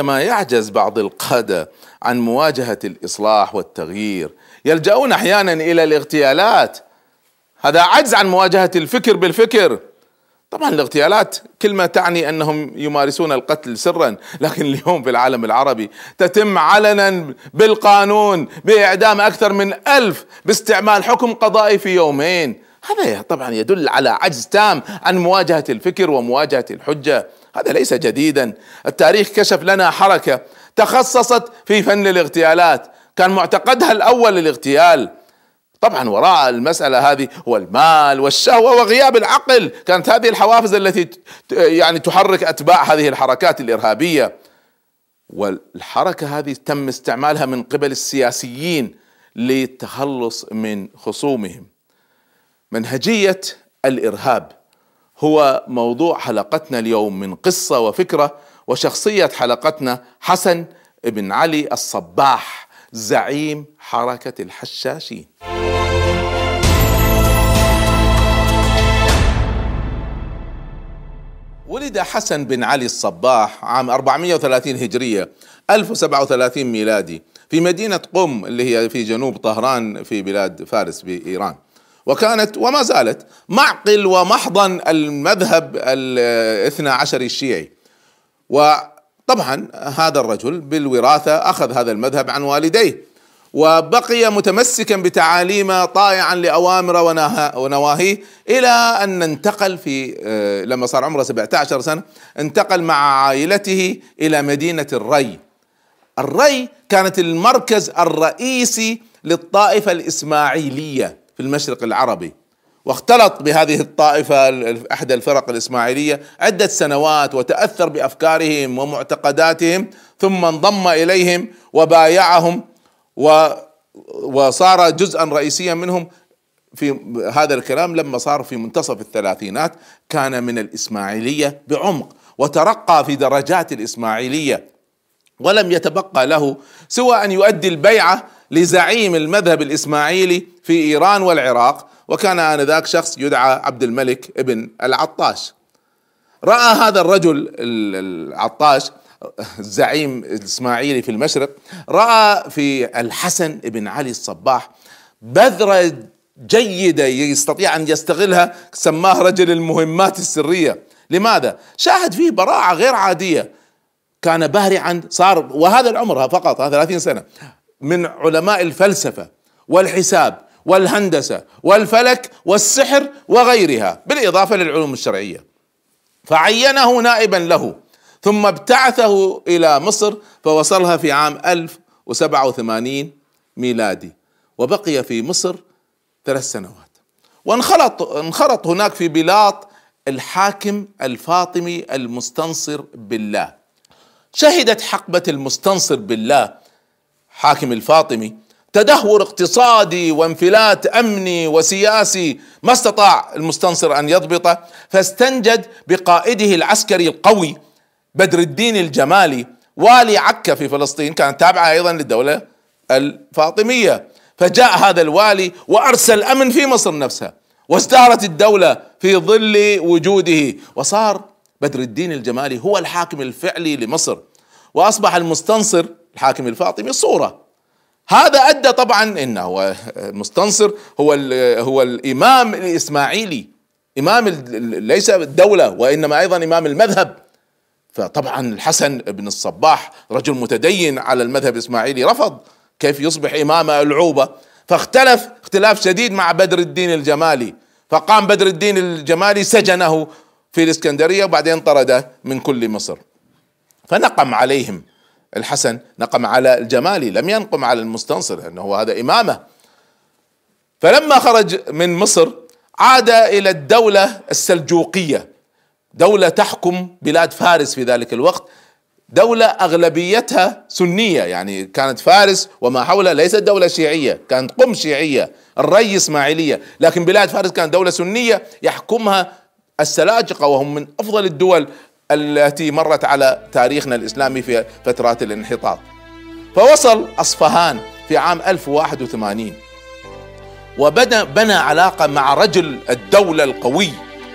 عندما يعجز بعض القادة عن مواجهة الإصلاح والتغيير يلجؤون أحيانا إلى الاغتيالات. هذا عجز عن مواجهة الفكر بالفكر. طبعا الاغتيالات كلمة تعني أنهم يمارسون القتل سرا لكن اليوم في العالم العربي تتم علنا بالقانون بإعدام أكثر من ألف باستعمال حكم قضائي في يومين. هذا طبعا يدل على عجز تام عن مواجهة الفكر ومواجهة الحجة. هذا ليس جديدا. التاريخ كشف لنا حركة تخصصت في فن الاغتيالات. كان معتقدها الأول الاغتيال طبعا وراء المسألة هذه هو المال والشهوة وغياب العقل. كانت هذه الحوافز التي يعني تحرك أتباع هذه الحركات الإرهابية. والحركة هذه تم استعمالها من قبل السياسيين للتخلص من خصومهم. منهجية الإرهاب. هو موضوع حلقتنا اليوم من قصة وفكرة وشخصية حلقتنا حسن بن علي الصباح زعيم حركة الحشاشين. ولد حسن بن علي الصباح عام 430 هجرية 1037 ميلادي في مدينة قم اللي هي في جنوب طهران في بلاد فارس بإيران. وكانت وما زالت معقل ومحضن المذهب الاثنى عشري الشيعي. وطبعا هذا الرجل بالوراثة أخذ هذا المذهب عن والديه وبقي متمسكا بتعاليم طائعا لأوامر ونواهيه إلى أن انتقل في آه، لما صار عمره 17 سنة انتقل مع عائلته إلى مدينة الري. الري كانت المركز الرئيسي للطائفة الإسماعيلية. في المشرق العربي واختلط بهذه الطائفة أحد الفرق الإسماعيلية عدة سنوات وتأثر بأفكارهم ومعتقداتهم ثم انضم إليهم وبايعهم و وصار جزءا رئيسيا منهم في هذا الكلام لما صار في منتصف الثلاثينات كان من الإسماعيلية بعمق وترقى في درجات الإسماعيلية ولم يتبقى له سوى أن يؤدي البيعة لزعيم المذهب الإسماعيلي في إيران والعراق وكان آنذاك شخص يدعى عبد الملك ابن العطاش. رأى هذا الرجل العطاش الزعيم الإسماعيلي في المشرق رأى في الحسن بن علي الصباح بذرة جيدة يستطيع أن يستغلها سماه رجل المهمات السرية. لماذا؟ شاهد فيه براعة غير عادية. كان بارعا صار وهذا العمر فقط هذا 30 سنة. من علماء الفلسفة والحساب والهندسة والفلك والسحر وغيرها بالإضافة للعلوم الشرعية. فعينه نائبا له ثم ابتعثه إلى مصر فوصلها في عام 1087 ميلادي وبقي في مصر ثلاث سنوات. وانخرط انخرط هناك في بلاط الحاكم الفاطمي المستنصر بالله. شهدت حقبة المستنصر بالله حاكم الفاطمي تدهور اقتصادي وانفلات أمني وسياسي ما استطاع المستنصر أن يضبطه فاستنجد بقائده العسكري القوي بدر الدين الجمالي والي عكا في فلسطين كانت تابعة أيضا للدولة الفاطمية. فجاء هذا الوالي وأرسل أمن في مصر نفسها وازدهرت الدولة في ظل وجوده. وصار بدر الدين الجمالي هو الحاكم الفعلي لمصر وأصبح المستنصر الحاكم الفاطمي صورة. هذا أدى طبعا إنه المستنصر هو هو الإمام الإسماعيلي. إمام ليس الدولة وإنما أيضا إمام المذهب. فطبعا الحسن بن الصباح رجل متدين على المذهب الإسماعيلي رفض كيف يصبح إمام العوبة. فاختلف اختلاف شديد مع بدر الدين الجمالي. فقام بدر الدين الجمالي سجنه في الإسكندرية وبعدين طرده من كل مصر. فنقم عليهم. الحسن نقم على الجمالي لم ينقم على المستنصر لأنه هو هذا إمامه. فلما خرج من مصر عاد إلى الدولة السلجوقية. دولة تحكم بلاد فارس في ذلك الوقت. دولة أغلبيتها سنية يعني كانت فارس وما حولها ليست دولة شيعية كانت قم شيعية الري إسماعيلية. لكن بلاد فارس كانت دولة سنية يحكمها السلاجقة وهم من أفضل الدول التي مرت على تاريخنا الإسلامي في فترات الانحطاط. فوصل أصفهان في عام 1081 وبنى بنى علاقة مع رجل الدولة القوي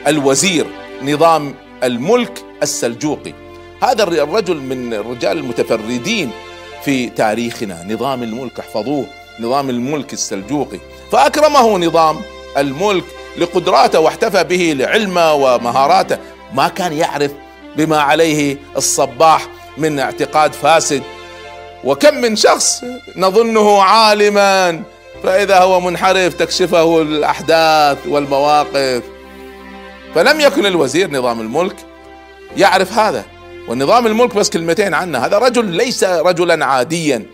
الوزير نظام الملك السلجوقي. هذا الرجل من الرجال المتفردين في تاريخنا. نظام الملك احفظوه نظام الملك السلجوقي. فأكرمه نظام الملك لقدراته واحتفى به لعلمه ومهاراته. ما كان يعرف بما عليه الصباح من اعتقاد فاسد. وكم من شخص نظنه عالما فإذا هو منحرف تكشفه الأحداث والمواقف. فلم يكن الوزير نظام الملك يعرف هذا. والنظام الملك بس كلمتين عنه. هذا رجل ليس رجلا عاديا.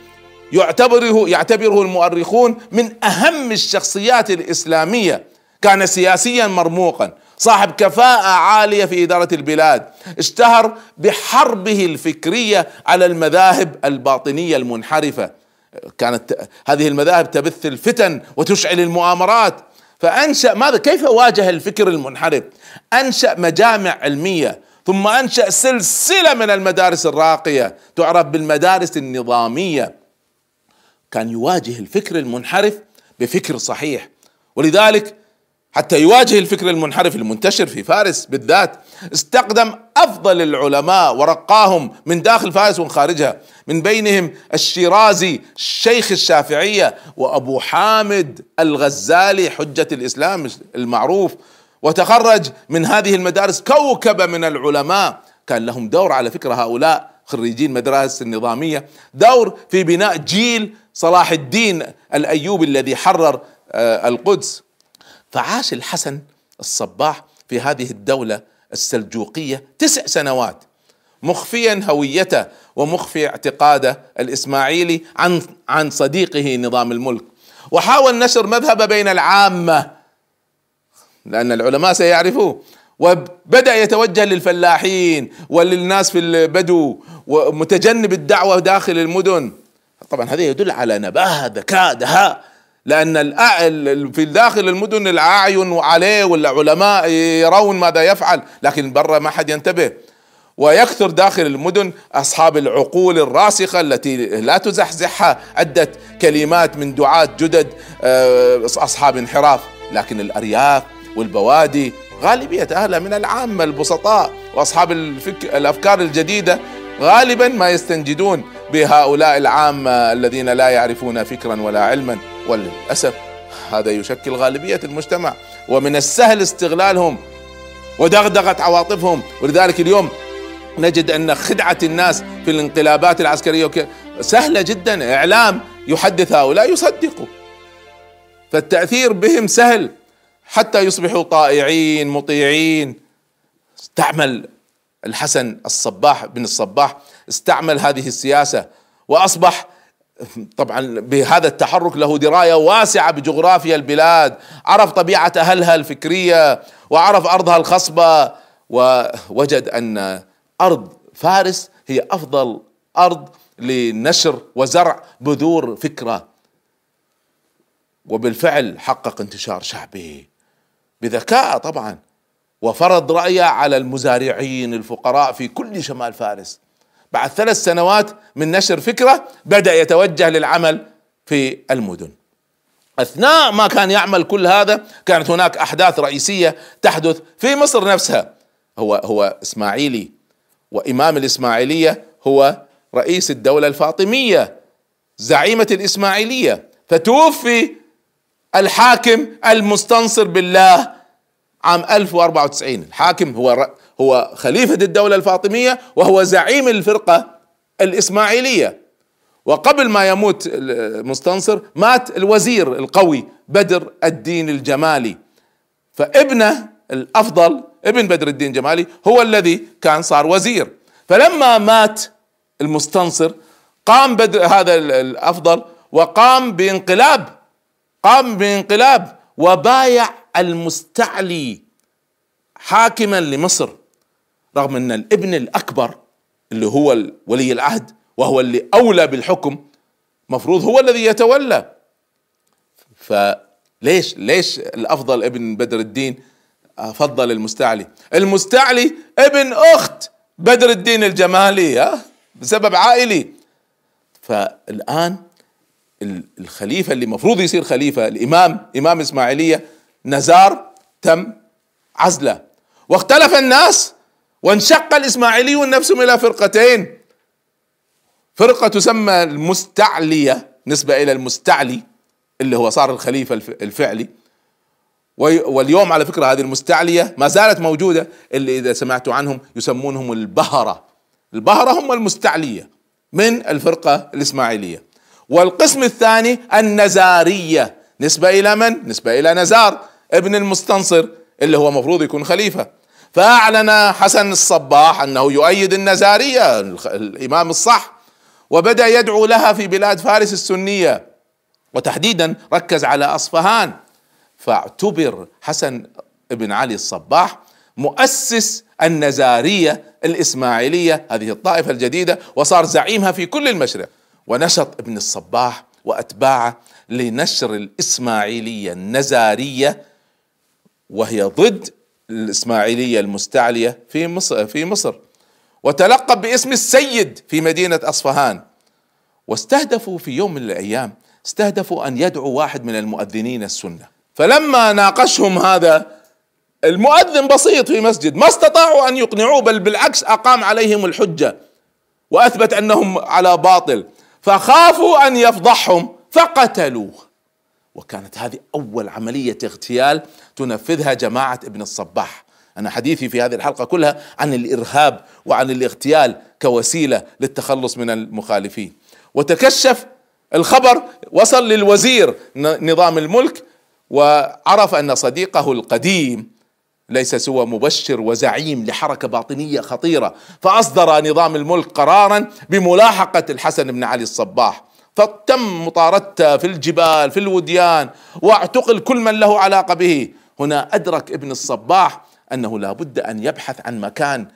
يعتبره يعتبره المؤرخون من أهم الشخصيات الإسلامية. كان سياسيا مرموقا. صاحب كفاءة عالية في إدارة البلاد. اشتهر بحربه الفكرية على المذاهب الباطنية المنحرفة. كانت هذه المذاهب تبث الفتن وتشعل المؤامرات. فأنشأ ماذا كيف واجه الفكر المنحرف؟ أنشأ مجامع علمية ثم أنشأ سلسلة من المدارس الراقية. تعرف بالمدارس النظامية. كان يواجه الفكر المنحرف بفكر صحيح. ولذلك حتى يواجه الفكر المنحرف المنتشر في فارس بالذات. استقدم أفضل العلماء ورقاهم من داخل فارس ومن خارجها من بينهم الشيرازي شيخ الشافعية وأبو حامد الغزالي حجة الإسلام المعروف. وتخرج من هذه المدارس كوكبه من العلماء. كان لهم دور على فكرة هؤلاء خريجين مدارس النظامية. دور في بناء جيل صلاح الدين الأيوبي الذي حرر آه، القدس. فعاش الحسن الصباح في هذه الدولة السلجوقية تسع سنوات مخفيا هويته ومخفي اعتقاده الإسماعيلي عن عن صديقه نظام الملك. وحاول نشر مذهبه بين العامة لأن العلماء سيعرفوه وبدأ يتوجه للفلاحين وللناس في البدو ومتجنب الدعوة داخل المدن. طبعا هذا يدل على نباهه ذكاء دهاء. لأن في داخل المدن الأعين عليه والعلماء يرون ماذا يفعل لكن برا ما حد ينتبه. ويكثر داخل المدن أصحاب العقول الراسخة التي لا تزحزحها عدة كلمات من دعاة جدد آه، أصحاب انحراف. لكن الأرياف والبوادي غالبية أهلها من العامة البسطاء وأصحاب الفك... الأفكار الجديدة غالبا ما يستنجدون بهؤلاء العامة الذين لا يعرفون فكرا ولا علما. وللأسف هذا يشكل غالبية المجتمع ومن السهل استغلالهم ودغدغة عواطفهم. ولذلك اليوم نجد أن خدعة الناس في الانقلابات العسكرية سهلة جدا. إعلام يحدث هؤلاء يصدقوا فالتأثير بهم سهل. حتى يصبحوا طائعين مطيعين. استعمل الحسن الصباح بن الصباح استعمل هذه السياسة وأصبح طبعا بهذا التحرك له دراية واسعة بجغرافيا البلاد، عرف طبيعة أهلها الفكرية، وعرف أرضها الخصبة، ووجد أن أرض فارس هي أفضل أرض لنشر وزرع بذور فكرة. وبالفعل حقق انتشار شعبي بذكاء طبعا وفرض رأيه على المزارعين الفقراء في كل شمال فارس. بعد ثلاث سنوات من نشر فكرة بدأ يتوجه للعمل في المدن. أثناء ما كان يعمل كل هذا كانت هناك أحداث رئيسية تحدث في مصر نفسها. هو هو إسماعيلي وإمام الإسماعيلية هو رئيس الدولة الفاطمية زعيمة الإسماعيلية. فتوفي الحاكم المستنصر بالله عام 1094 الحاكم هو هو خليفة الدولة الفاطمية وهو زعيم الفرقة الإسماعيلية. وقبل ما يموت المستنصر مات الوزير القوي بدر الدين الجمالي. فابنه الأفضل ابن بدر الدين الجمالي هو الذي كان صار وزير. فلما مات المستنصر قام بدر هذا الأفضل وقام بانقلاب قام بانقلاب وبايع المستعلي حاكما لمصر. رغم أن الابن الأكبر اللي هو ولي العهد وهو اللي أولى بالحكم مفروض هو الذي يتولى. فليش ليش الأفضل ابن بدر الدين فضل المستعلي؟ المستعلي ابن أخت بدر الدين الجمالي ها؟ بسبب عائلي. فالآن الخليفة اللي المفروض يصير خليفة الامام إمام إسماعيلية نزار تم عزله. واختلف الناس وانشق الإسماعيليون نفسهم إلى فرقتين. فرقة تسمى المستعلية نسبة إلى المستعلي اللي هو صار الخليفة الفعلي. واليوم على فكرة هذه المستعلية ما زالت موجودة اللي إذا سمعتوا عنهم يسمونهم البهرة. البهرة هم المستعلية من الفرقة الإسماعيلية. والقسم الثاني النزارية نسبة إلى من؟ نسبة إلى نزار ابن المستنصر اللي هو مفروض يكون خليفة. فأعلن حسن الصباح أنه يؤيد النزارية الإمام الصح وبدأ يدعو لها في بلاد فارس السنية. وتحديدا ركز على أصفهان. فاعتبر حسن بن علي الصباح مؤسس النزارية الإسماعيلية هذه الطائفة الجديدة وصار زعيمها في كل المشرق. ونشط ابن الصباح وأتباعه لنشر الإسماعيلية النزارية وهي ضد الإسماعيلية المستعلية في مصر في مصر. وتلقب باسم السيد في مدينة أصفهان. واستهدفوا في يوم من الأيام استهدفوا أن يدعوا واحد من المؤذنين السنة. فلما ناقشهم هذا المؤذن بسيط في مسجد ما استطاعوا أن يقنعوه بل بالعكس أقام عليهم الحجة. وأثبت أنهم على باطل. فخافوا أن يفضحهم فقتلوه. وكانت هذه أول عملية اغتيال تنفذها جماعة ابن الصباح. أنا حديثي في هذه الحلقة كلها عن الإرهاب وعن الاغتيال كوسيلة للتخلص من المخالفين. وتكشف الخبر وصل للوزير نظام الملك وعرف أن صديقه القديم ليس سوى مبشر وزعيم لحركة باطنية خطيرة فأصدر نظام الملك قرارا بملاحقة الحسن بن علي الصباح. فتم مطاردته في الجبال في الوديان واعتقل كل من له علاقة به. هنا أدرك ابن الصباح أنه لا بد أن يبحث عن مكان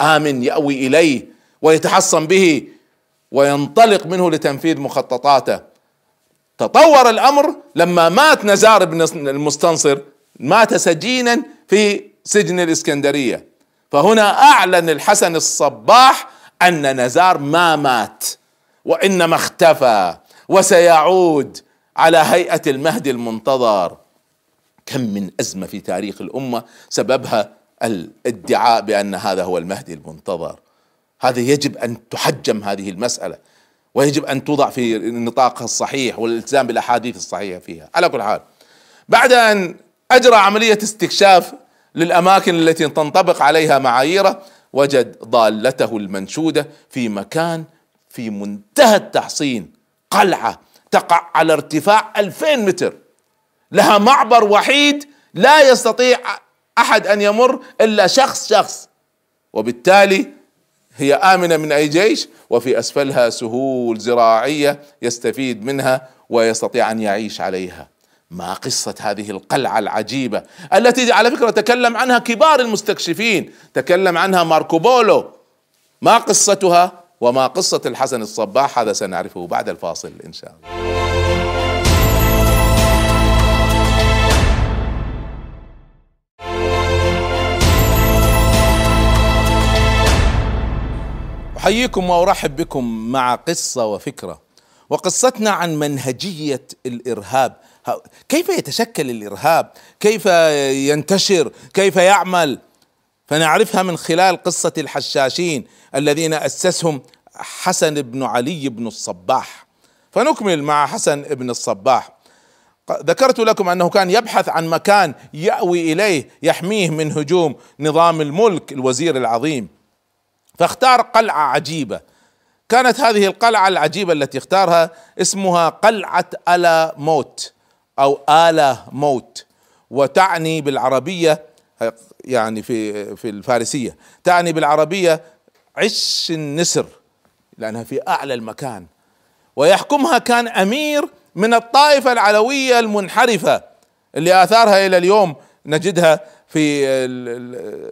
آمن يأوي إليه ويتحصن به وينطلق منه لتنفيذ مخططاته. تطور الأمر لما مات نزار بن المستنصر مات سجينا في سجن الإسكندرية. فهنا أعلن الحسن الصباح أن نزار ما مات. وإنما اختفى وسيعود على هيئة المهدي المنتظر. كم من أزمة في تاريخ الأمة سببها الادعاء بأن هذا هو المهدي المنتظر. هذا يجب أن تحجم هذه المسألة ويجب أن توضع في نطاقها الصحيح والالتزام بالأحاديث الصحيحة فيها. على كل حال بعد أن أجرى عملية استكشاف للأماكن التي تنطبق عليها معاييره وجد ضالته المنشودة في مكان في منتهى التحصين قلعة تقع على ارتفاع 2000 متر. لها معبر وحيد لا يستطيع أحد أن يمر إلا شخص شخص. وبالتالي هي آمنة من أي جيش وفي أسفلها سهول زراعية يستفيد منها ويستطيع أن يعيش عليها. ما قصة هذه القلعة العجيبة التي على فكرة تكلم عنها كبار المستكشفين تكلم عنها ماركو بولو. ما قصتها؟ وما قصة الحسن الصباح هذا سنعرفه بعد الفاصل إن شاء الله. أحييكم وأرحب بكم مع قصة وفكرة. وقصتنا عن منهجية الإرهاب. كيف يتشكل الإرهاب؟ كيف ينتشر؟ كيف يعمل؟ فنعرفها من خلال قصة الحشاشين الذين أسسهم حسن بن علي بن الصباح. فنكمل مع حسن بن الصباح. ذكرت لكم أنه كان يبحث عن مكان يأوي إليه يحميه من هجوم نظام الملك الوزير العظيم. فاختار قلعة عجيبة. كانت هذه القلعة العجيبة التي اختارها اسمها قلعة الا موت أو الا موت وتعني بالعربية يعني في في الفارسية. تعني بالعربية عش النسر لأنها في أعلى المكان. ويحكمها كان أمير من الطائفة العلوية المنحرفة اللي آثارها إلى اليوم نجدها في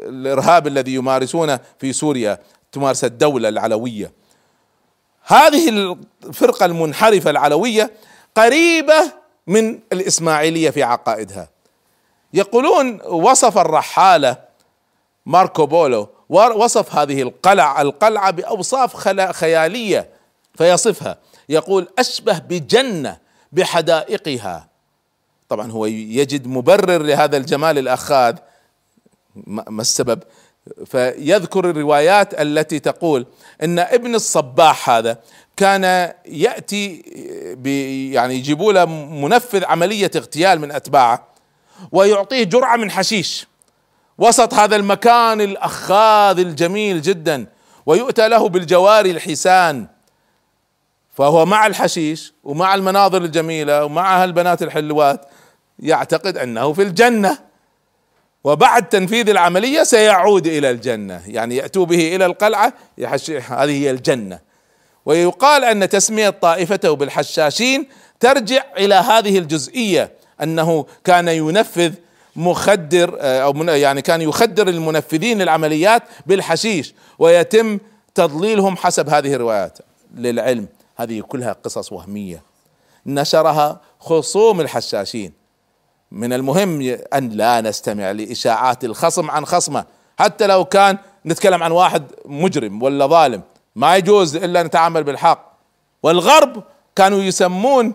الإرهاب الذي يمارسونه في سوريا تمارس الدولة العلوية. هذه الفرقة المنحرفة العلوية قريبة من الإسماعيلية في عقائدها. يقولون وصف الرحالة ماركو بولو وصف هذه القلعة القلعة بأوصاف خيالية فيصفها. يقول أشبه بجنة بحدائقها. طبعا هو يجد مبرر لهذا الجمال الأخاذ ما السبب؟ فيذكر الروايات التي تقول إن ابن الصباح هذا كان يأتي يعني يجيبوا له منفذ عملية اغتيال من أتباعه. ويعطيه جرعة من حشيش. وسط هذا المكان الأخاذ الجميل جدا ويؤتى له بالجواري الحسان. فهو مع الحشيش ومع المناظر الجميلة ومع هالبنات الحلوات يعتقد أنه في الجنة. وبعد تنفيذ العملية سيعود إلى الجنة. يعني يأتوا به إلى القلعة هذه هي الجنة. ويقال أن تسمية طائفته بالحشاشين ترجع إلى هذه الجزئية. أنه كان ينفذ مخدر آه، أو يعني كان يخدر المنفذين للعمليات بالحشيش ويتم تضليلهم حسب هذه الروايات. للعلم هذه كلها قصص وهمية. نشرها خصوم الحشاشين. من المهم أن لا نستمع لإشاعات الخصم عن خصمه. حتى لو كان نتكلم عن واحد مجرم ولا ظالم ما يجوز إلا نتعامل بالحق. والغرب كانوا يسمون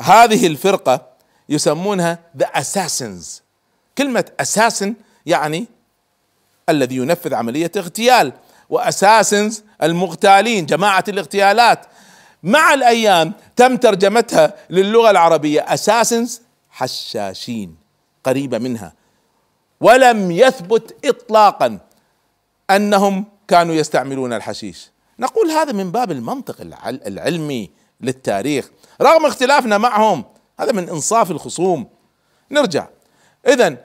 هذه الفرقة يسمونها ذا اساسنز كلمة اساسن يعني الذي ينفذ عملية اغتيال واساسنز المغتالين جماعة الاغتيالات. مع الأيام تم ترجمتها للغة العربية اساسنز حشاشين قريبة منها. ولم يثبت اطلاقا أنهم كانوا يستعملون الحشيش. نقول هذا من باب المنطق العلمي للتاريخ. رغم اختلافنا معهم هذا من إنصاف الخصوم. نرجع. اذا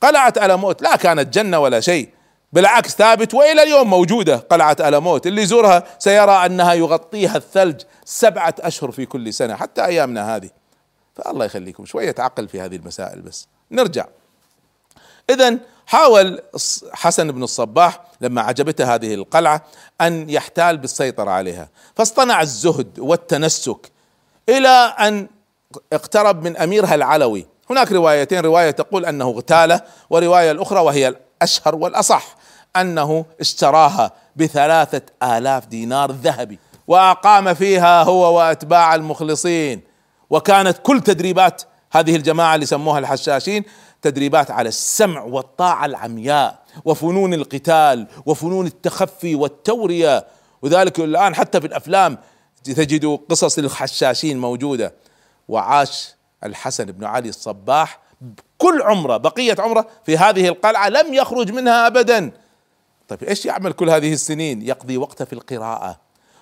قلعة الموت لا كانت جنة ولا شيء بالعكس ثابت وإلى اليوم موجودة قلعة الموت اللي يزورها سيرى أنها يغطيها الثلج سبعة أشهر في كل سنة حتى أيامنا هذه. فالله يخليكم شوية عقل في هذه المسائل بس. نرجع. اذا حاول حسن بن الصباح لما عجبته هذه القلعة أن يحتال بالسيطرة عليها. فاصطنع الزهد والتنسك إلى أن اقترب من أميرها العلوي. هناك روايتين رواية تقول أنه اغتاله ورواية الأخرى وهي الأشهر والأصح أنه اشتراها بثلاثة آلاف دينار ذهبي وأقام فيها هو وأتباع المخلصين. وكانت كل تدريبات هذه الجماعة اللي سموها الحشاشين تدريبات على السمع والطاعة العمياء وفنون القتال وفنون التخفي والتورية. وذلك الآن حتى في الأفلام تجد قصص الحشاشين موجودة. وعاش الحسن بن علي الصباح كل عمره بقية عمره في هذه القلعة لم يخرج منها ابدا. طيب إيش يعمل كل هذه السنين؟ يقضي وقته في القراءة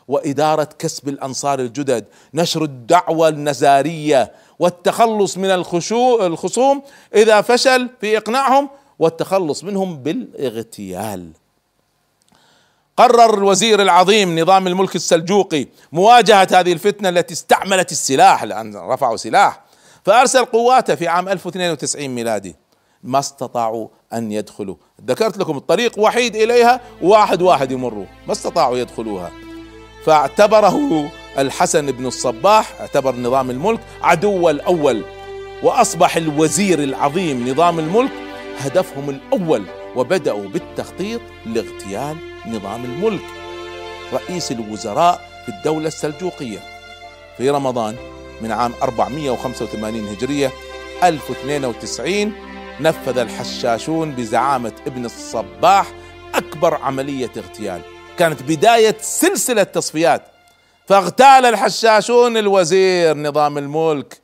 وإدارة كسب الأنصار الجدد نشر الدعوة النزارية والتخلص من الخشوع الخصوم إذا فشل في إقناعهم والتخلص منهم بالإغتيال. قرر الوزير العظيم نظام الملك السلجوقي مواجهة هذه الفتنة التي استعملت السلاح لأن رفعوا سلاح. فأرسل قواته في عام 1092 ميلادي. ما استطاعوا أن يدخلوا. ذكرت لكم الطريق وحيد إليها واحد واحد يمروا ما استطاعوا يدخلوها. فاعتبره الحسن بن الصباح اعتبر نظام الملك عدو الأول. وأصبح الوزير العظيم نظام الملك هدفهم الأول. وبدأوا بالتخطيط لاغتيال نظام الملك رئيس الوزراء في الدولة السلجوقية في رمضان من عام 485 هجرية 1092 نفذ الحشاشون بزعامة ابن الصباح أكبر عملية اغتيال. كانت بداية سلسلة تصفيات فاغتال الحشاشون الوزير نظام الملك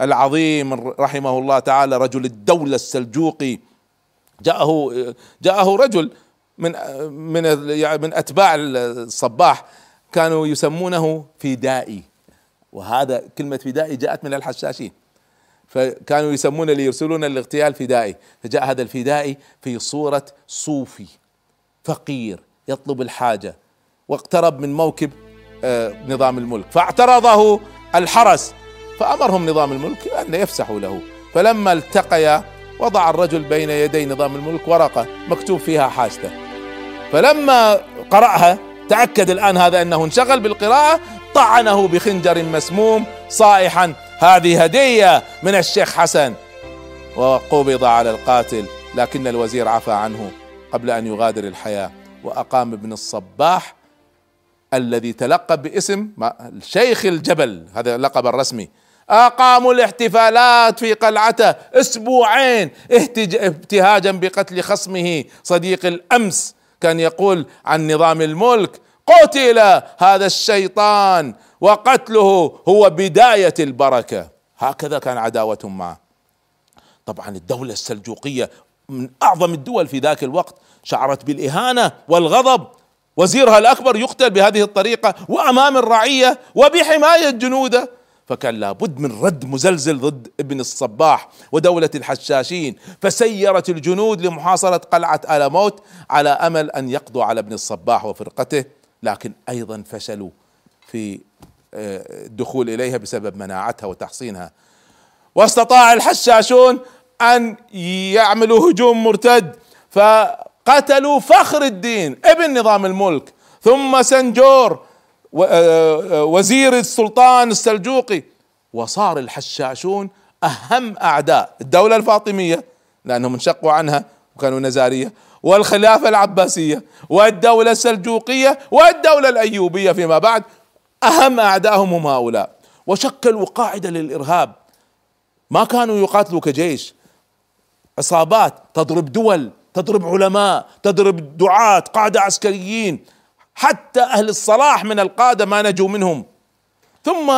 العظيم رحمه الله تعالى رجل الدولة السلجوقي جاءه جاءه رجل من من من أتباع الصباح كانوا يسمونه فدائي. وهذا كلمة فدائي جاءت من الحشاشين. فكانوا يسمون اللي يرسلون الاغتيال فدائي. فجاء هذا الفدائي في صورة صوفي فقير يطلب الحاجة واقترب من موكب آه، نظام الملك. فاعترضه الحرس فأمرهم نظام الملك أن يفسحوا له. فلما التقيا وضع الرجل بين يدي نظام الملك ورقة مكتوب فيها حاجته. فلما قرأها تأكد الآن هذا أنه انشغل بالقراءة طعنه بخنجر مسموم صائحا هذه هدية من الشيخ حسن. وقبض على القاتل لكن الوزير عفى عنه قبل أن يغادر الحياة وأقام ابن الصباح الذي تلقب باسم شيخ الجبل هذا اللقب الرسمي. اقاموا الاحتفالات في قلعته أسبوعين ابتهاجا بقتل خصمه صديق الأمس. كان يقول عن نظام الملك قتل هذا الشيطان وقتله هو بداية البركة. هكذا كان عداوتهم معه طبعا الدولة السلجوقية من أعظم الدول في ذاك الوقت شعرت بالإهانة والغضب. وزيرها الأكبر يقتل بهذه الطريقة وأمام الرعية وبحماية جنوده. فكان لابد من رد مزلزل ضد ابن الصباح ودولة الحشاشين فسيرت الجنود لمحاصرة قلعة ألموت على أمل أن يقضوا على ابن الصباح وفرقته لكن أيضا فشلوا في آه، الدخول إليها بسبب مناعتها وتحصينها. واستطاع الحشاشون أن يعملوا هجوم مرتد فقتلوا فخر الدين ابن نظام الملك ثم سنجور وزير السلطان السلجوقي. وصار الحشاشون أهم أعداء الدولة الفاطمية لأنهم انشقوا عنها وكانوا نزارية والخلافة العباسية والدولة السلجوقية والدولة الأيوبية فيما بعد. أهم اعدائهم هم هؤلاء. وشكلوا قاعدة للإرهاب. ما كانوا يقاتلوا كجيش. عصابات تضرب دول تضرب علماء تضرب دعاة قادة عسكريين. حتى أهل الصلاح من القادة ما نجوا منهم. ثم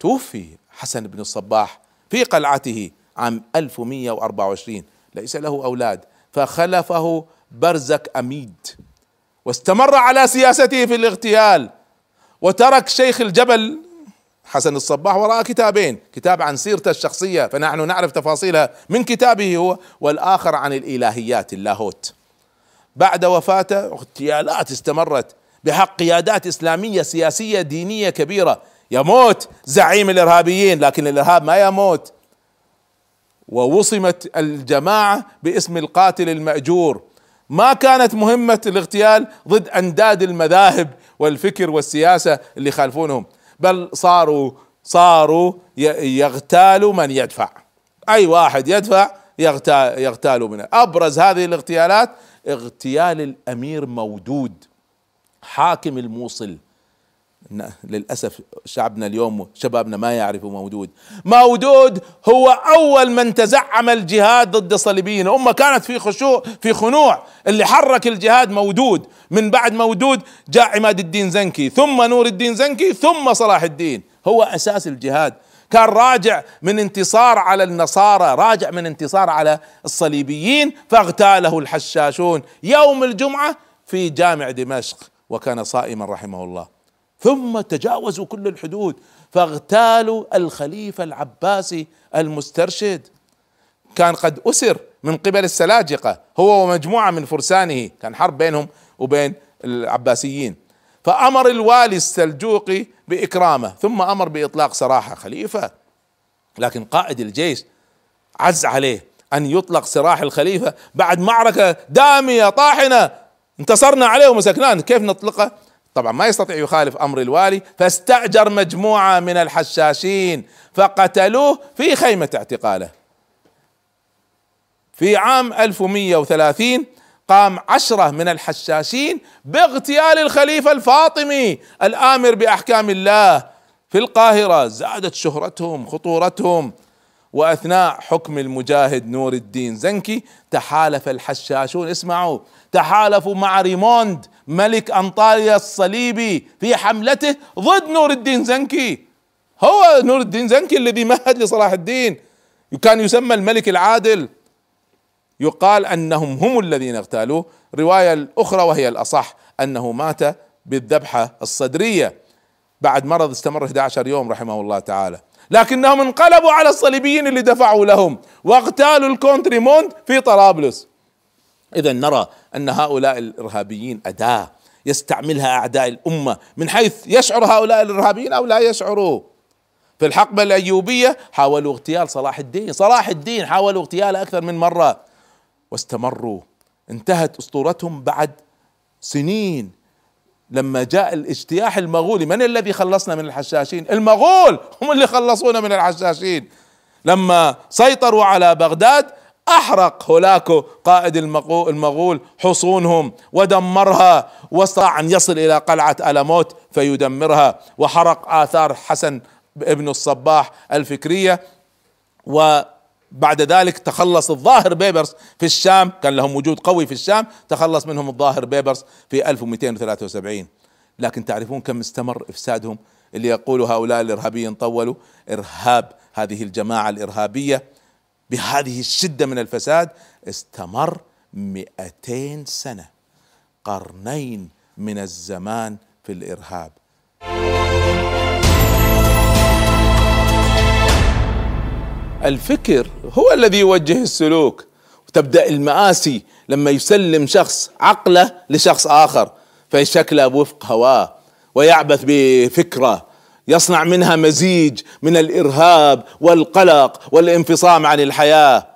توفي حسن بن الصباح في قلعته عام 1124 ليس له أولاد فخلفه برزك أميد. واستمر على سياسته في الاغتيال وترك شيخ الجبل حسن الصباح وراء كتابين كتاب عن سيرته الشخصية فنحن نعرف تفاصيلها من كتابه هو والآخر عن الإلهيات اللاهوت. بعد وفاته اغتيالات استمرت بحق قيادات إسلامية سياسية دينية كبيرة. يموت زعيم الإرهابيين لكن الإرهاب ما يموت. ووصمت الجماعة باسم القاتل المأجور. ما كانت مهمة الاغتيال ضد أنداد المذاهب والفكر والسياسة اللي يخالفونهم بل صاروا صاروا يغتالوا من يدفع. أي واحد يدفع يغتال يغتالوا منه أبرز هذه الاغتيالات اغتيال الأمير مودود حاكم الموصل. للأسف شعبنا اليوم شبابنا ما يعرفوا مودود. مودود هو أول من تزعم الجهاد ضد الصليبيين أمة كانت في خشوع في خنوع. اللي حرك الجهاد مودود. من بعد مودود جاء عماد الدين زنكي ثم نور الدين زنكي ثم صلاح الدين. هو أساس الجهاد. كان راجع من انتصار على النصارى راجع من انتصار على الصليبيين فاغتاله الحشاشون. يوم الجمعة في جامع دمشق وكان صائما رحمه الله. ثم تجاوزوا كل الحدود فاغتالوا الخليفة العباسي المسترشد. كان قد أسر من قبل السلاجقة هو ومجموعة من فرسانه كان حرب بينهم وبين العباسيين. فأمر الوالي السلجوقي بإكرامه ثم أمر بإطلاق سراحة خليفة. لكن قائد الجيش عز عليه أن يطلق سراح الخليفة بعد معركة دامية طاحنة. انتصرنا عليه ومسكناه. كيف نطلقه؟ طبعا ما يستطيع يخالف أمر الوالي. فاستأجر مجموعة من الحشاشين فقتلوه في خيمة اعتقاله. في عام 1130 قام عشرة من الحشاشين باغتيال الخليفة الفاطمي الآمر بأحكام الله. في القاهرة زادت شهرتهم خطورتهم وأثناء حكم المجاهد نور الدين زنكي تحالف الحشاشون. اسمعوا تحالفوا مع ريموند ملك أنطاليا الصليبي في حملته ضد نور الدين زنكي. هو نور الدين زنكي الذي مهد لصلاح الدين. كان يسمى الملك العادل. يقال أنهم هم الذين اغتالوه رواية الأخرى وهي الأصح أنه مات بالذبحة الصدرية بعد مرض استمر 11 يوم رحمه الله تعالى. لكنهم انقلبوا على الصليبيين اللي دفعوا لهم واغتالوا الكونتريموند في طرابلس. اذا نرى أن هؤلاء الإرهابيين أداة يستعملها أعداء الأمة من حيث يشعر هؤلاء الإرهابيين أو لا يشعروا. في الحقبة الأيوبية حاولوا اغتيال صلاح الدين صلاح الدين حاولوا اغتياله أكثر من مرة. واستمروا. انتهت أسطورتهم بعد سنين. لما جاء الاجتياح المغولي من الذي خلصنا من الحشاشين؟ المغول! هم اللي خلصونا من الحشاشين. لما سيطروا على بغداد أحرق هولاكو قائد المغول حصونهم ودمرها. واستطاع أن يصل إلى قلعة الموت فيدمرها. وحرق آثار حسن ابن الصباح الفكرية. وبعد ذلك تخلص الظاهر بيبرس في الشام كان لهم وجود قوي في الشام تخلص منهم الظاهر بيبرس في 1273 لكن تعرفون كم استمر إفسادهم؟ اللي يقول هؤلاء الإرهابيين طولوا. إرهاب هذه الجماعة الإرهابية بهذه الشدة من الفساد استمر 200 سنة قرنين من الزمان في الإرهاب. الفكر هو الذي يوجه السلوك. وتبدا المآسي لما يسلم شخص عقله لشخص آخر فيشكله وفق هواه ويعبث بفكرة يصنع منها مزيج من الإرهاب والقلق والانفصام عن الحياة.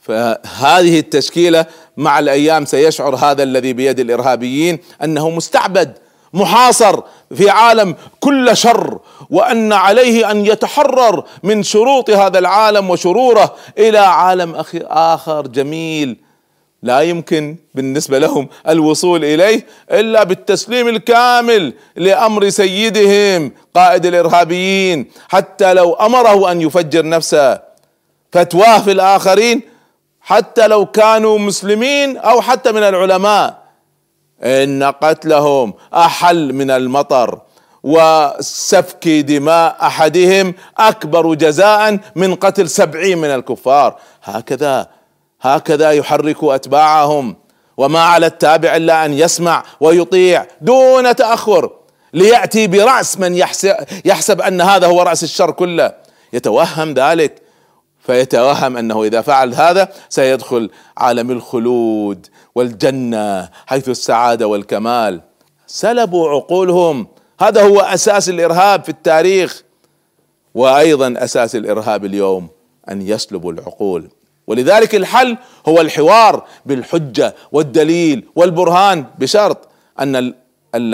فهذه التشكيلة مع الأيام سيشعر هذا الذي بيد الإرهابيين أنه مستعبد. محاصر في عالم كل شر وأن عليه أن يتحرر من شروط هذا العالم وشروره إلى عالم آخر جميل. لا يمكن بالنسبة لهم الوصول إليه إلا بالتسليم الكامل لأمر سيدهم قائد الإرهابيين حتى لو أمره أن يفجر نفسه. فتواه في الآخرين حتى لو كانوا مسلمين أو حتى من العلماء. إن قتلهم أحل من المطر وسفك دماء أحدهم أكبر جزاء من قتل سبعين من الكفار. هكذا هكذا يحرك أتباعهم. وما على التابع إلا أن يسمع ويطيع دون تأخر ليأتي برأس من يحسب, يحسب أن هذا هو رأس الشر كله. يتوهم ذلك. فيتوهم أنه إذا فعل هذا سيدخل عالم الخلود والجنة حيث السعادة والكمال. سلبوا عقولهم. هذا هو أساس الإرهاب في التاريخ. وأيضا أساس الإرهاب اليوم أن يسلبوا العقول. ولذلك الحل هو الحوار بالحجة والدليل والبرهان بشرط أن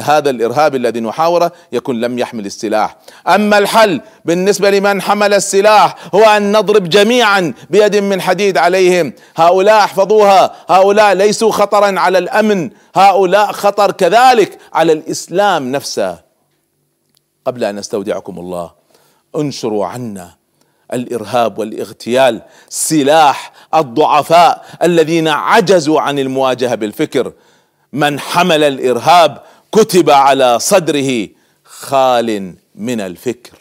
هذا الإرهاب الذي نحاوره يكون لم يحمل السلاح. أما الحل بالنسبة لمن حمل السلاح هو أن نضرب جميعا بيد من حديد عليهم. هؤلاء احفظوها. هؤلاء ليسوا خطرا على الأمن. هؤلاء خطر كذلك على الإسلام نفسه. قبل أن استودعكم الله انشروا عنا الإرهاب والإغتيال سلاح الضعفاء الذين عجزوا عن المواجهة بالفكر. من حمل الإرهاب كتب على صدره خال من الفكر.